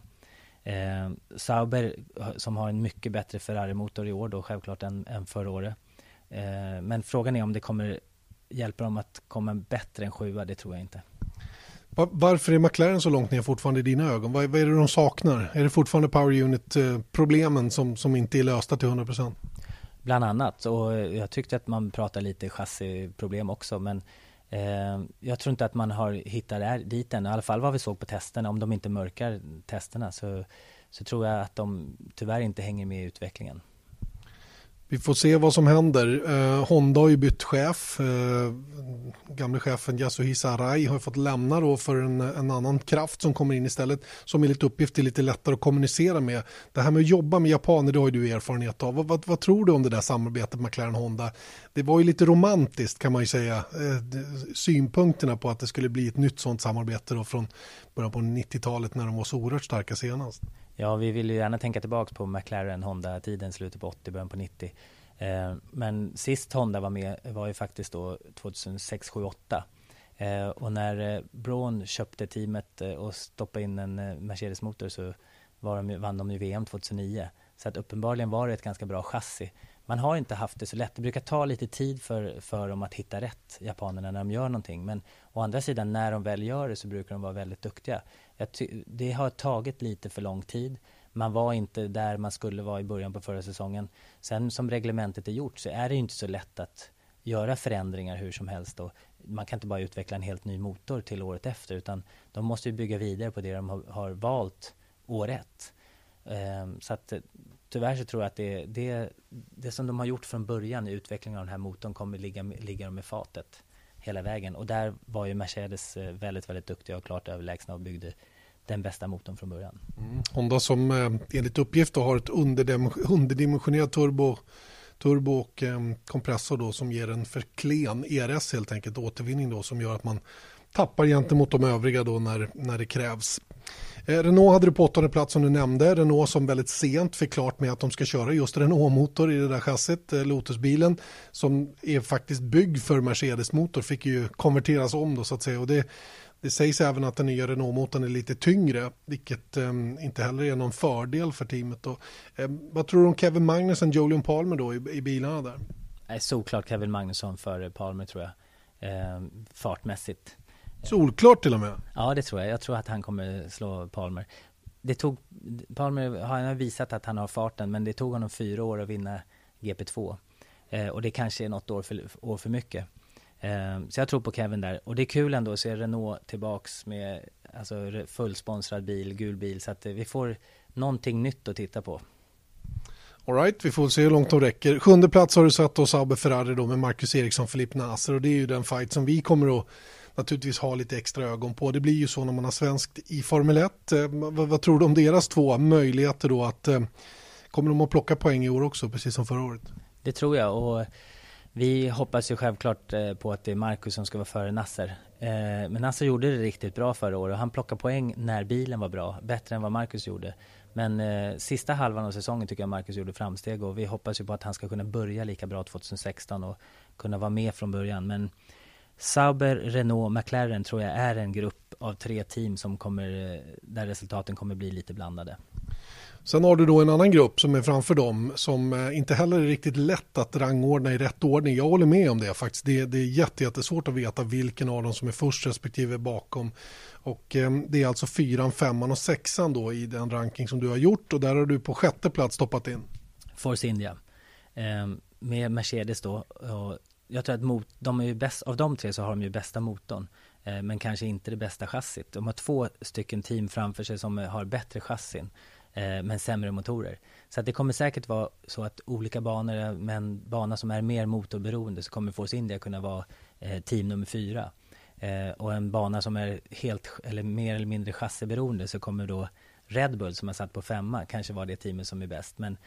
Eh, Sauber, som har en mycket bättre Ferrari-motor i år då självklart än, än förra året. Eh, men frågan är om det kommer hjälpa dem att komma bättre än sjua, det tror jag inte. Varför är McLaren så långt ner fortfarande i dina ögon? Vad, vad är det de saknar? Är det fortfarande Power Unit-problemen som, som inte är lösta till 100%? Bland annat, och jag tyckte att man pratade lite chassiproblem också, men eh, jag tror inte att man har hittat där, dit än, i alla fall vad vi såg på testerna, om de inte mörkar testerna så, så tror jag att de tyvärr inte hänger med i utvecklingen. Vi får se vad som händer. Eh, Honda har ju bytt chef. Eh, gamle chefen Yasuhisa Arai har fått lämna då för en, en, annan kraft som kommer in istället. Som enligt uppgift är lite lättare att kommunicera med. Det här med att jobba med japaner det har ju du erfarenhet av. Vad, vad, vad tror du om det där samarbetet med McLaren-Honda? Det var ju lite romantiskt kan man ju säga. Eh, synpunkterna på att det skulle bli ett nytt sånt samarbete då från början på 90-talet när de var så oerhört starka senast. Ja, vi vill ju gärna tänka tillbaka på McLaren Honda-tiden, slutet på 80, början på 90. Eh, men sist Honda var med var ju faktiskt då 2006, 7, 8. Eh, och när eh, Braun köpte teamet eh, och stoppade in en eh, Mercedes-motor så var de, vann de ju VM 2009. Så att uppenbarligen var det ett ganska bra chassi. Man har inte haft det så lätt. Det brukar ta lite tid för, för dem att hitta rätt, japanerna, när de gör någonting. Men å andra sidan, när de väl gör det så brukar de vara väldigt duktiga det har tagit lite för lång tid. Man var inte där man skulle vara i början på förra säsongen. Sen som reglementet är gjort så är det inte så lätt att göra förändringar hur som helst. Och man kan inte bara utveckla en helt ny motor till året efter utan de måste bygga vidare på det de har, har valt år ett. Ehm, så att tyvärr så tror jag att det, det, det som de har gjort från början i utvecklingen av den här motorn kommer ligga, ligga dem i fatet hela vägen. Och där var ju Mercedes eh, väldigt, väldigt duktiga och klart överlägsna och byggde den bästa motorn från början. Mm. Honda som eh, enligt uppgift har ett underdimensionerat turbo turbo och eh, kompressor då som ger en för klen ERS helt enkelt återvinning då som gör att man tappar gentemot de övriga då när, när det krävs. Eh, Renault hade du på åttonde plats som du nämnde. Renault som väldigt sent fick klart med att de ska köra just Renault-motor i det där chassit. Eh, Lotusbilen som är faktiskt byggd för Mercedes-motor fick ju konverteras om då så att säga. Och det, det sägs även att den nya Renault-motorn är lite tyngre, vilket eh, inte heller är någon fördel för teamet. Då. Eh, vad tror du om Kevin Magnusson, Julian Palmer då i, i bilarna där? Såklart Kevin Magnusson före Palmer tror jag, eh, fartmässigt. Solklart till och med? Ja, det tror jag. Jag tror att han kommer slå Palmer. Det tog, Palmer har visat att han har farten, men det tog honom fyra år att vinna GP2. Eh, och det kanske är något år för, år för mycket. Eh, så jag tror på Kevin där. Och det är kul ändå att se Renault tillbaks med alltså, fullsponsrad bil, gul bil. Så att eh, vi får någonting nytt att titta på. Alright, vi får se hur långt de räcker. Sjunde plats har du satt oss Abbe Ferrari då med Marcus Eriksson, Filip Nasser och det är ju den fight som vi kommer att naturligtvis ha lite extra ögon på. Det blir ju så när man har svenskt i Formel 1. Eh, vad, vad, tror du om deras två möjligheter då att eh, kommer de att plocka poäng i år också, precis som förra året? Det tror jag och vi hoppas ju självklart eh, på att det är Marcus som ska vara före Nasser. Eh, men Nasser gjorde det riktigt bra förra året och han plockade poäng när bilen var bra, bättre än vad Marcus gjorde. Men eh, sista halvan av säsongen tycker jag Marcus gjorde framsteg och vi hoppas ju på att han ska kunna börja lika bra 2016 och kunna vara med från början. Men Sauber, Renault, McLaren tror jag är en grupp av tre team som kommer, eh, där resultaten kommer bli lite blandade. Sen har du då en annan grupp som är framför dem som eh, inte heller är riktigt lätt att rangordna i rätt ordning. Jag håller med om det faktiskt. Det, det är jättesvårt att veta vilken av dem som är först respektive bakom. Och eh, det är alltså fyran, femman och sexan då i den ranking som du har gjort och där har du på sjätte plats stoppat in. Force India. Eh, med Mercedes då. Och jag tror att mot, de är ju bäst, av de tre så har de ju bästa motorn. Eh, men kanske inte det bästa chassit. De har två stycken team framför sig som har bättre chassin. Eh, men sämre motorer. Så att det kommer säkert vara så att olika banor, med en bana som är mer motorberoende så kommer Force India kunna vara eh, team nummer fyra. Eh, och en bana som är helt, eller mer eller mindre chassiberoende så kommer då Red Bull som har satt på femma kanske vara det teamet som är bäst. Men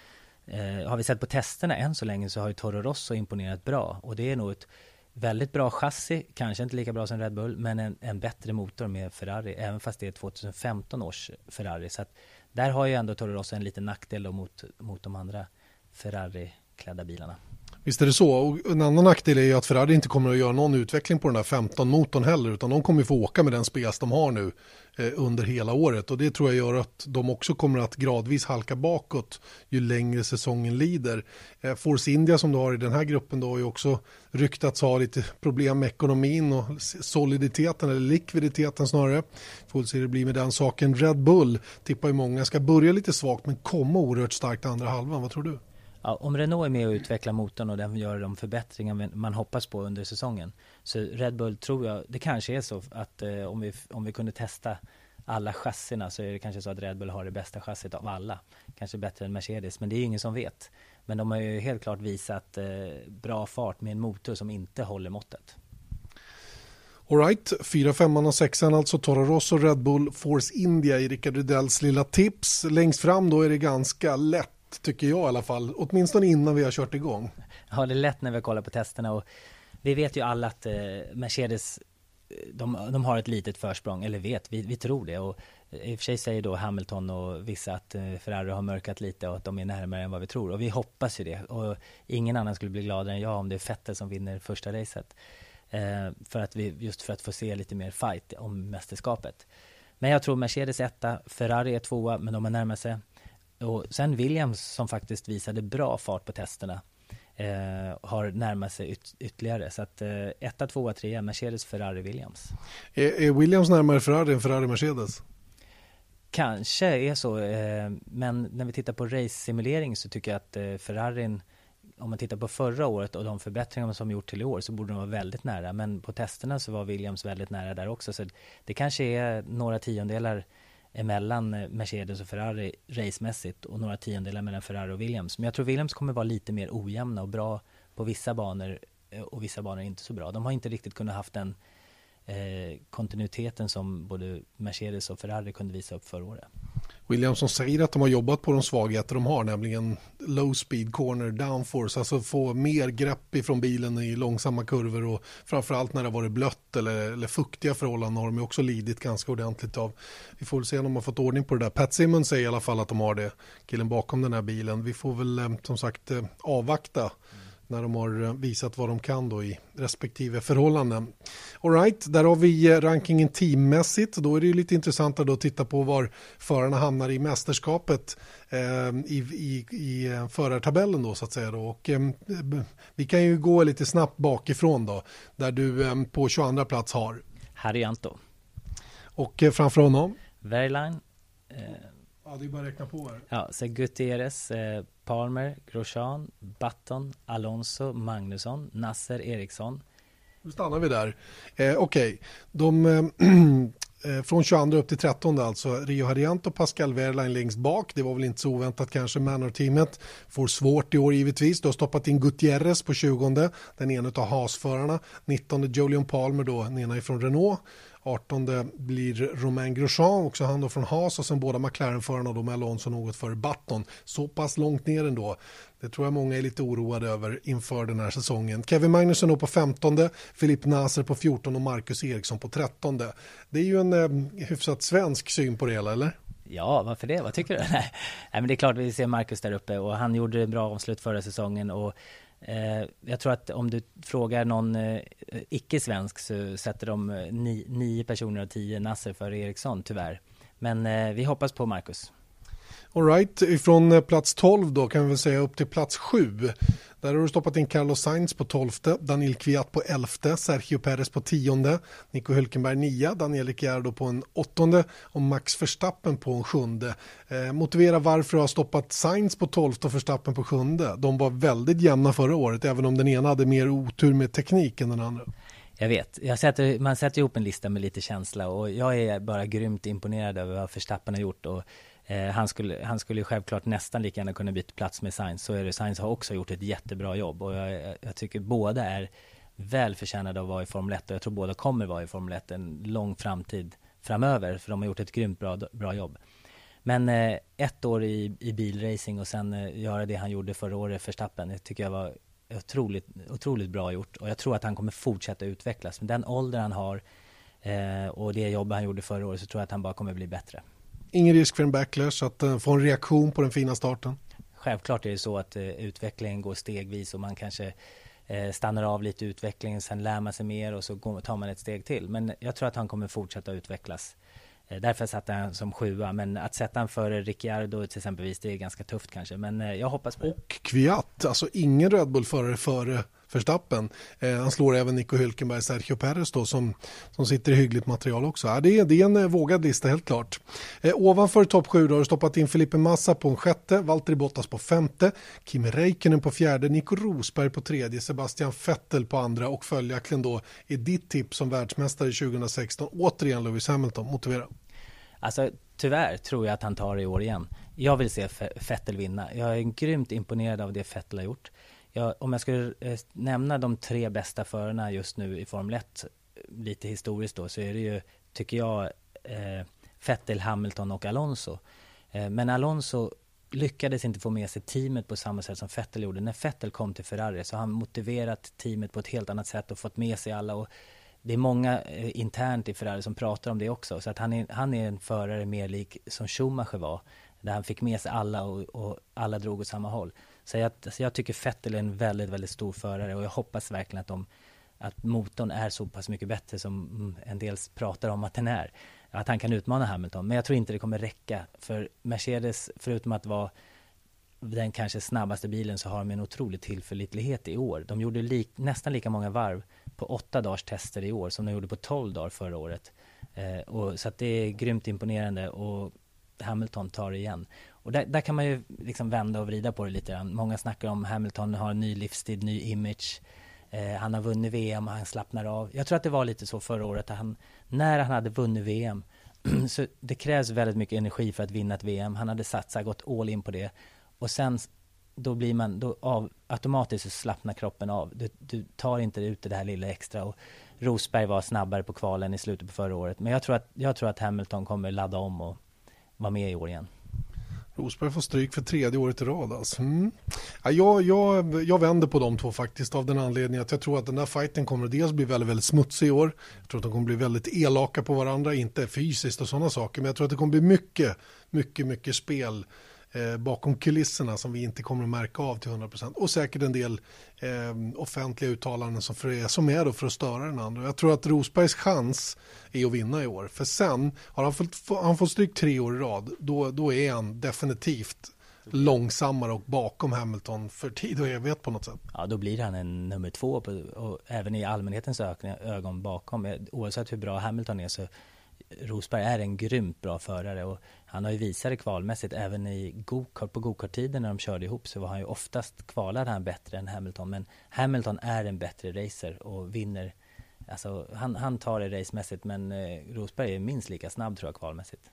eh, har vi sett på testerna än så länge så har ju Toro Rosso imponerat bra och det är nog ett väldigt bra chassi, kanske inte lika bra som Red Bull, men en, en bättre motor med Ferrari, även fast det är 2015 års Ferrari. Så att där har ju ändå Toro Rosso en liten nackdel mot, mot de andra Ferrari-klädda bilarna. Visst är det så. Och en annan nackdel är ju att Ferrari inte kommer att göra någon utveckling på den här 15-motorn heller, utan de kommer ju få åka med den spes de har nu Eh, under hela året. Och det tror jag gör att de också kommer att gradvis halka bakåt ju längre säsongen lider. Eh, Force India som du har i den här gruppen då har ju också ryktats ha lite problem med ekonomin och soliditeten, eller likviditeten snarare. Får se hur det blir med den saken. Red Bull tippar ju många ska börja lite svagt men komma oerhört starkt andra halvan. Vad tror du? Ja, om Renault är med och utvecklar motorn och den gör de förbättringar man hoppas på under säsongen så Red Bull tror jag, det kanske är så att eh, om, vi, om vi kunde testa alla chassina så är det kanske så att Red Bull har det bästa chassit av alla. Kanske bättre än Mercedes, men det är ju ingen som vet. Men de har ju helt klart visat eh, bra fart med en motor som inte håller måttet. Alright, 4, 5 och 6 alltså Toro Rosso, Red Bull, Force India i Rickard Rydells lilla tips. Längst fram då är det ganska lätt tycker jag i alla fall. Åtminstone innan vi har kört igång. Ja, det är lätt när vi kollar på testerna och vi vet ju alla att eh, Mercedes eh, de, de, har ett litet försprång, eller vet, vi, vi tror det. Och eh, I och för sig säger då Hamilton och vissa att eh, Ferrari har mörkat lite och att de är närmare än vad vi tror. Och vi hoppas ju det. Och ingen annan skulle bli gladare än jag om det är Vettel som vinner första racet. Eh, för att vi, just för att få se lite mer fight om mästerskapet. Men jag tror Mercedes etta, Ferrari är tvåa, men de har närmat sig. Och sen Williams som faktiskt visade bra fart på testerna eh, har närmat sig yt ytterligare. Så att eh, etta, tvåa, trea, Mercedes, Ferrari, Williams. Är, är Williams närmare Ferrari än Ferrari, Mercedes? Kanske är så, eh, men när vi tittar på race-simulering så tycker jag att eh, Ferrarin om man tittar på förra året och de förbättringar som gjort till i år så borde de vara väldigt nära. Men på testerna så var Williams väldigt nära där också. Så det kanske är några tiondelar emellan eh, Mercedes och Ferrari racemässigt och några tiondelar mellan Ferrari och Williams. Men jag tror Williams kommer vara lite mer ojämna och bra på vissa banor eh, och vissa banor inte så bra. De har inte riktigt kunnat haft den eh, kontinuiteten som både Mercedes och Ferrari kunde visa upp förra året. Williamson säger att de har jobbat på de svagheter de har, nämligen low speed corner downforce, alltså få mer grepp ifrån bilen i långsamma kurvor och framförallt när det varit blött eller, eller fuktiga förhållanden har de också lidit ganska ordentligt av. Vi får väl se om de har fått ordning på det där. Pat Simmons säger i alla fall att de har det, killen bakom den här bilen. Vi får väl eh, som sagt eh, avvakta mm när de har eh, visat vad de kan då i respektive förhållanden. Alright, där har vi eh, rankingen teammässigt. Då är det ju lite intressantare att titta på var förarna hamnar i mästerskapet eh, i, i, i eh, förartabellen då så att säga. Då. Och, eh, vi kan ju gå lite snabbt bakifrån då, där du eh, på 22 plats har Harry Anto. Och framför honom? Verline. Ja, det är bara att räkna på här. Ja, så Gutierrez, eh, Palmer, Grosjean, Button, Alonso, Magnusson, Nasser, Eriksson. Nu stannar vi där. Eh, Okej, okay. de eh, eh från 22 upp till 13 alltså. Rio Harianto och Pascal Wehrlein längst bak. Det var väl inte så oväntat kanske. Manor-teamet får svårt i år givetvis. Du har stoppat in Gutierrez på 20. Den ena av Haas-förarna. 19 Jolion Palmer då, den ena ifrån Renault. 18 blir Romain Grosjean, också han då från Haas och sen båda McLaren-förarna då med Alonso något före Button. Så pass långt ner ändå. Det tror jag många är lite oroade över inför den här säsongen. Kevin Magnusson då på 15, Filip Naser på 14 och Marcus Eriksson på 13. Det är ju en eh, hyfsat svensk syn på det hela, eller? Ja, varför det? Vad tycker du? Nej, men det är klart vi ser Marcus där uppe och han gjorde en bra avslut förra säsongen och Eh, jag tror att om du frågar någon eh, icke-svensk så sätter de eh, ni, nio personer av tio Nasser för Eriksson, tyvärr. Men vi hoppas på Marcus. Alright, ifrån plats 12 då kan vi väl säga upp till plats 7. Där har du stoppat in Carlos Sainz på 12, Daniel Kviat på 11, Sergio Perez på 10, Nico Hülkenberg 9, Daniel Ricciardo på en 8 och Max Verstappen på en 7. Eh, motivera varför du har stoppat Sainz på 12 och Verstappen på 7. De var väldigt jämna förra året, även om den ena hade mer otur med teknik än den andra. Jag vet, jag sätter, man sätter ihop en lista med lite känsla och jag är bara grymt imponerad över vad Verstappen har gjort och Eh, han, skulle, han skulle självklart nästan lika gärna kunna byta plats med Sainz. Så är det. Sainz har också gjort ett jättebra jobb och jag, jag tycker båda är väl förtjänade att vara i Formel 1 och jag tror båda kommer vara i Formel 1 en lång framtid framöver för de har gjort ett grymt bra, bra jobb. Men eh, ett år i, i bilracing och sen eh, göra det han gjorde förra året för Stappen, det tycker jag var otroligt, otroligt bra gjort och jag tror att han kommer fortsätta utvecklas. Med den ålder han har eh, och det jobb han gjorde förra året så tror jag att han bara kommer bli bättre ingen risk för en backlash, att uh, få en reaktion på den fina starten? Självklart är det så att uh, utvecklingen går stegvis och man kanske uh, stannar av lite i utvecklingen, sen lär man sig mer och så tar man ett steg till. Men jag tror att han kommer fortsätta utvecklas. Därför satte jag han som sjua, men att sätta han före Ricciardo till exempelvis, det är ganska tufft kanske. Men jag hoppas på det. Och Kviat, alltså ingen Red Bull-förare före Verstappen. Eh, han slår även Nico Hülkenberg, Sergio Perez då, som, som sitter i hyggligt material också. Ja, det, är, det är en eh, vågad lista helt klart. Eh, ovanför topp 7 har du stoppat in Felipe Massa på en sjätte, Valtteri Bottas på femte, Kimi Räikkönen på fjärde, Nico Rosberg på tredje, Sebastian Vettel på andra och följaktligen då är ditt tips som världsmästare 2016 återigen Lewis Hamilton. Motivera. Alltså tyvärr tror jag att han tar det i år igen. Jag vill se Vettel vinna. Jag är grymt imponerad av det Vettel har gjort. Ja, om jag skulle eh, nämna de tre bästa förarna just nu i Formel 1, lite historiskt då, så är det ju, tycker jag, eh, Vettel, Hamilton och Alonso. Eh, men Alonso lyckades inte få med sig teamet på samma sätt som Vettel gjorde. När Vettel kom till Ferrari så har han motiverat teamet på ett helt annat sätt och fått med sig alla. Och det är många eh, internt i Ferrari som pratar om det också. Så att han är, han är en förare mer lik som Schumacher var. Där han fick med sig alla och, och alla drog åt samma håll. Så jag, så jag tycker Vettel är en väldigt, väldigt stor förare och jag hoppas verkligen att, de, att motorn är så pass mycket bättre som mm, en del pratar om att den är. Att han kan utmana Hamilton, men jag tror inte det kommer räcka. För Mercedes, förutom att vara den kanske snabbaste bilen så har de en otrolig tillförlitlighet i år. De gjorde li nästan lika många varv på åtta dagars tester i år som de gjorde på tolv dagar förra året. Eh, och, så att det är grymt imponerande och Hamilton tar det igen. Och där, där, kan man ju liksom vända och vrida på det lite grann. Många snackar om Hamilton har en ny livsstil, ny image. Eh, han har vunnit VM och han slappnar av. Jag tror att det var lite så förra året. Att han, när han hade vunnit VM, så det krävs väldigt mycket energi för att vinna ett VM. Han hade satsat, gått all in på det. Och sen då blir man, då av, automatiskt så slappnar kroppen av. Du, du tar inte ut det här lilla extra. Och Rosberg var snabbare på kvalen i slutet på förra året. Men jag tror att, jag tror att Hamilton kommer ladda om och vara med i år igen. Rosberg får stryk för tredje året i rad. Alltså. Mm. Ja, jag, jag, jag vänder på de två faktiskt av den anledningen att jag tror att den där fighten kommer att dels bli väldigt, väldigt smutsig i år. Jag tror att de kommer bli väldigt elaka på varandra, inte fysiskt och sådana saker, men jag tror att det kommer bli mycket, mycket, mycket spel eh, bakom kulisserna som vi inte kommer att märka av till 100% och säkert en del eh, offentliga uttalanden som, för, som är då för att störa den andra. Jag tror att Rosbergs chans är att vinna i år för sen har han fått, han fått stryk tre år i rad då, då är han definitivt långsammare och bakom Hamilton för tid och evighet på något sätt. Ja, då blir han en nummer två på, och även i allmänhetens ögon bakom. Eh, oavsett hur bra Hamilton är så Rosberg är en grymt bra förare och han har ju visat det kvalmässigt. Även i go på gokarttiden när de körde ihop så var han ju oftast kvalade han bättre än Hamilton. Men Hamilton är en bättre racer och vinner. Alltså han, han tar det racemässigt men eh, Rosberg är minst lika snabb tror jag kvalmässigt.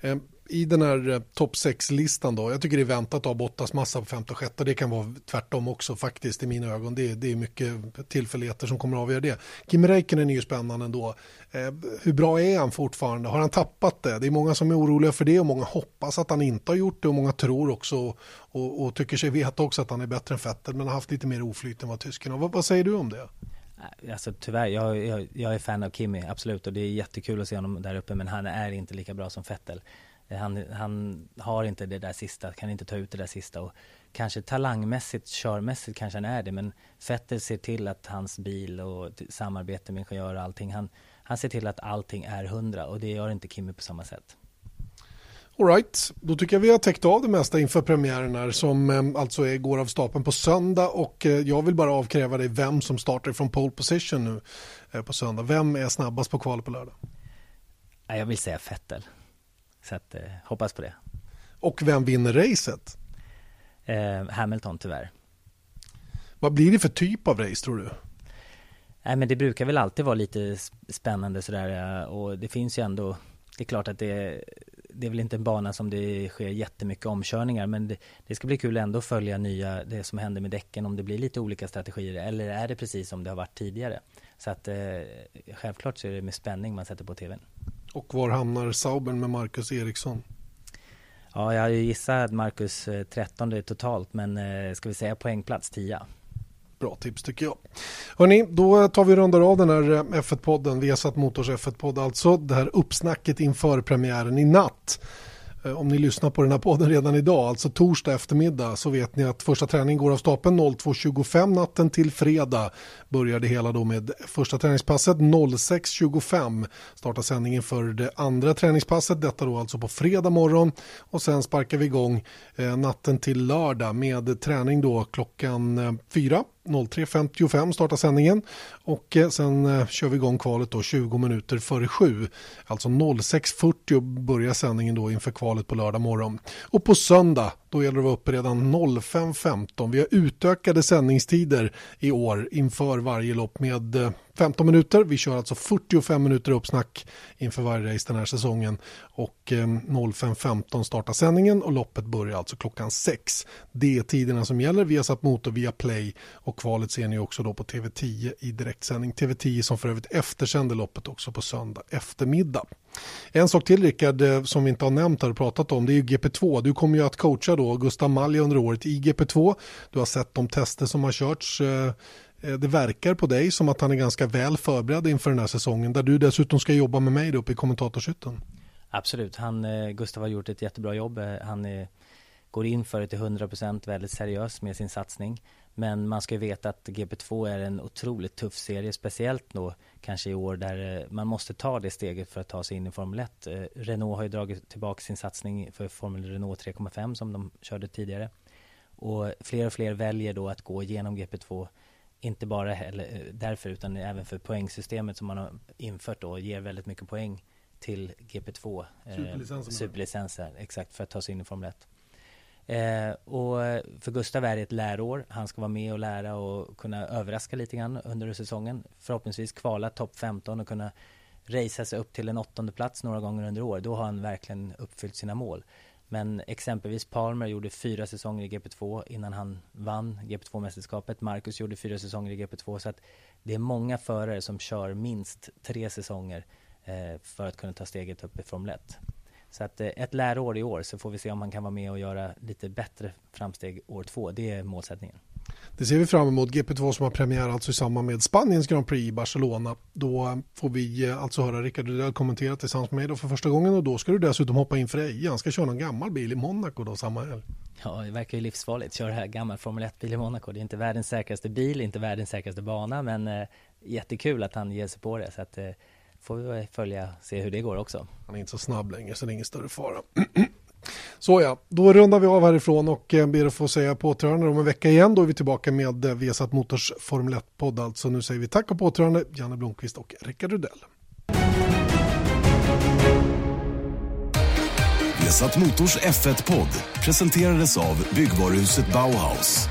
Ehm, I den här eh, topp 6-listan då, jag tycker det är väntat att ha Bottas massa på femte och sjätte. Det kan vara tvärtom också faktiskt i mina ögon. Det är, det är mycket tillfälligheter som kommer att avgöra det. Kim Räikkönen är ju spännande ändå. Eh, hur bra är han fortfarande? Har han tappat det? Det är många som är oroliga för det och många hoppas att han inte har gjort det och många tror också och, och, tycker sig veta också att han är bättre än Vettel men har haft lite mer oflyt än vad tyskarna. Vad, vad säger du om det? Äh, alltså tyvärr, jag, jag, jag, är fan av Kimi, absolut. Och det är jättekul att se honom där uppe. Men han är inte lika bra som Fettel. Eh, han, han har inte det där sista, kan inte ta ut det där sista. Och kanske talangmässigt, körmässigt kanske han är det. Men Fettel ser till att hans bil och samarbete med ingenjörer och allting. Han, han ser till att allting är hundra. Och det gör inte Kimi på samma sätt. Alright, då tycker jag vi har täckt av det mesta inför premiären här som eh, alltså är, går av stapeln på söndag och eh, jag vill bara avkräva dig vem som startar från pole position nu eh, på söndag. Vem är snabbast på kvalet på lördag? Jag vill säga Fettel. Så att, eh, hoppas på det. Och vem vinner racet? Eh, Hamilton tyvärr. Vad blir det för typ av race tror du? Nej men det brukar väl alltid vara lite spännande sådär och det finns ju ändå Det är klart att det det är väl inte en bana som det sker jättemycket omkörningar men det, det, ska bli kul ändå att följa nya, det som händer med däcken om det blir lite olika strategier eller är det precis som det har varit tidigare. Så att eh, självklart så är det med spänning man sätter på tvn. Och var hamnar Saubern med Marcus Eriksson? Ja, jag gissat Marcus 13 eh, totalt men eh, ska vi säga poängplats 10. Bra tips tycker jag. Hörni, då tar vi och rundar av den här eh, F1-podden, Vesat Motors F1-podd alltså. Det här uppsnacket inför premiären i natt. Eh, om ni lyssnar på den här podden redan idag, alltså torsdag eftermiddag, så vet ni att första träningen går av stapeln 02.25 natten till fredag. Börjar det hela då med första träningspasset 06.25 startar sändningen för det andra träningspasset, detta då alltså på fredag morgon och sen sparkar vi igång eh, natten till lördag med träning då klockan 4 03.55 startar sändningen och eh, sen eh, kör vi igång kvalet då 20 minuter före 7. Alltså 06.40 börjar sändningen då inför kvalet på lördag morgon. Och på söndag då gäller det att vara uppe redan 05.15. Vi har utökade sändningstider i år inför varje lopp med eh, 15 minuter. Vi kör alltså 45 minuter uppsnack inför varje race den här säsongen. Och eh, 05.15 startar sändningen och loppet börjar alltså klockan 6. Det är tiderna som gäller. Vi har satt motor via Play och och kvalet ser ni också då på TV10 i direktsändning. TV10 som för övrigt eftersänder loppet också på söndag eftermiddag. En sak till Rickard eh, som vi inte har nämnt här och pratat om det är ju GP2. Du kommer ju att coacha då Gustav Malja under året i GP2. Du har sett de tester som har körts eh, eh, det verkar på dig som att han är ganska väl förberedd inför den här säsongen där du dessutom ska jobba med mig uppe i kommentatorshytten. Absolut, han, Gustav har gjort ett jättebra jobb. Han är, går in för det till 100% väldigt seriös med sin satsning. Men man ska ju veta att GP2 är en otroligt tuff serie, speciellt då kanske i år där eh, man måste ta det steget för att ta sig in i Formel 1. Eh, Renault har ju dragit tillbaka sin satsning för Formel Renault 3,5 som de körde tidigare. Och fler och fler väljer då att gå igenom GP2 inte bara heller eh, därför utan även för poängsystemet som man har infört då ger väldigt mycket poäng till GP2 Superlicenser, superlicenser exakt för att ta sig in i Formel 1 Eh, och för Gustav är det ett lärår. Han ska vara med och lära och kunna överraska lite grann under säsongen. Förhoppningsvis kvala topp 15 och kunna racea sig upp till en åttonde plats några gånger under år, då har han verkligen uppfyllt sina mål. Men exempelvis Palmer gjorde fyra säsonger i GP2 innan han vann GP2-mästerskapet. Marcus gjorde fyra säsonger i GP2. Så att det är många förare som kör minst tre säsonger eh, för att kunna ta steget upp i Formel 1. Så att eh, ett läroår i år så får vi se om han kan vara med och göra lite bättre framsteg år två. Det är målsättningen. Det ser vi fram emot. GP2 som har premiär alltså i samband med Spaniens Grand Prix i Barcelona. Då får vi eh, alltså höra Rickard Rydell kommentera tillsammans med mig för första gången och då ska du dessutom hoppa in för Eje. Han ska köra en gammal bil i Monaco då samma helg. Ja, det verkar ju livsfarligt. Köra här gammal Formel 1-bil i Monaco. Det är inte världens säkraste bil, inte världens säkraste bana, men eh, jättekul att han ger sig på det. Så att, eh, får vi följa, se hur det går också. Han är inte så snabb längre så det är ingen större fara. Så ja, då rundar vi av härifrån och eh, ber att få säga på återhörande om en vecka igen. Då är vi tillbaka med eh, Vesat Motors Formel 1-podd. Alltså nu säger vi tack och på återhörande Janne Blomqvist och Rickard Rudell. Vesat Motors F1-podd presenterades av byggvaruhuset Bauhaus.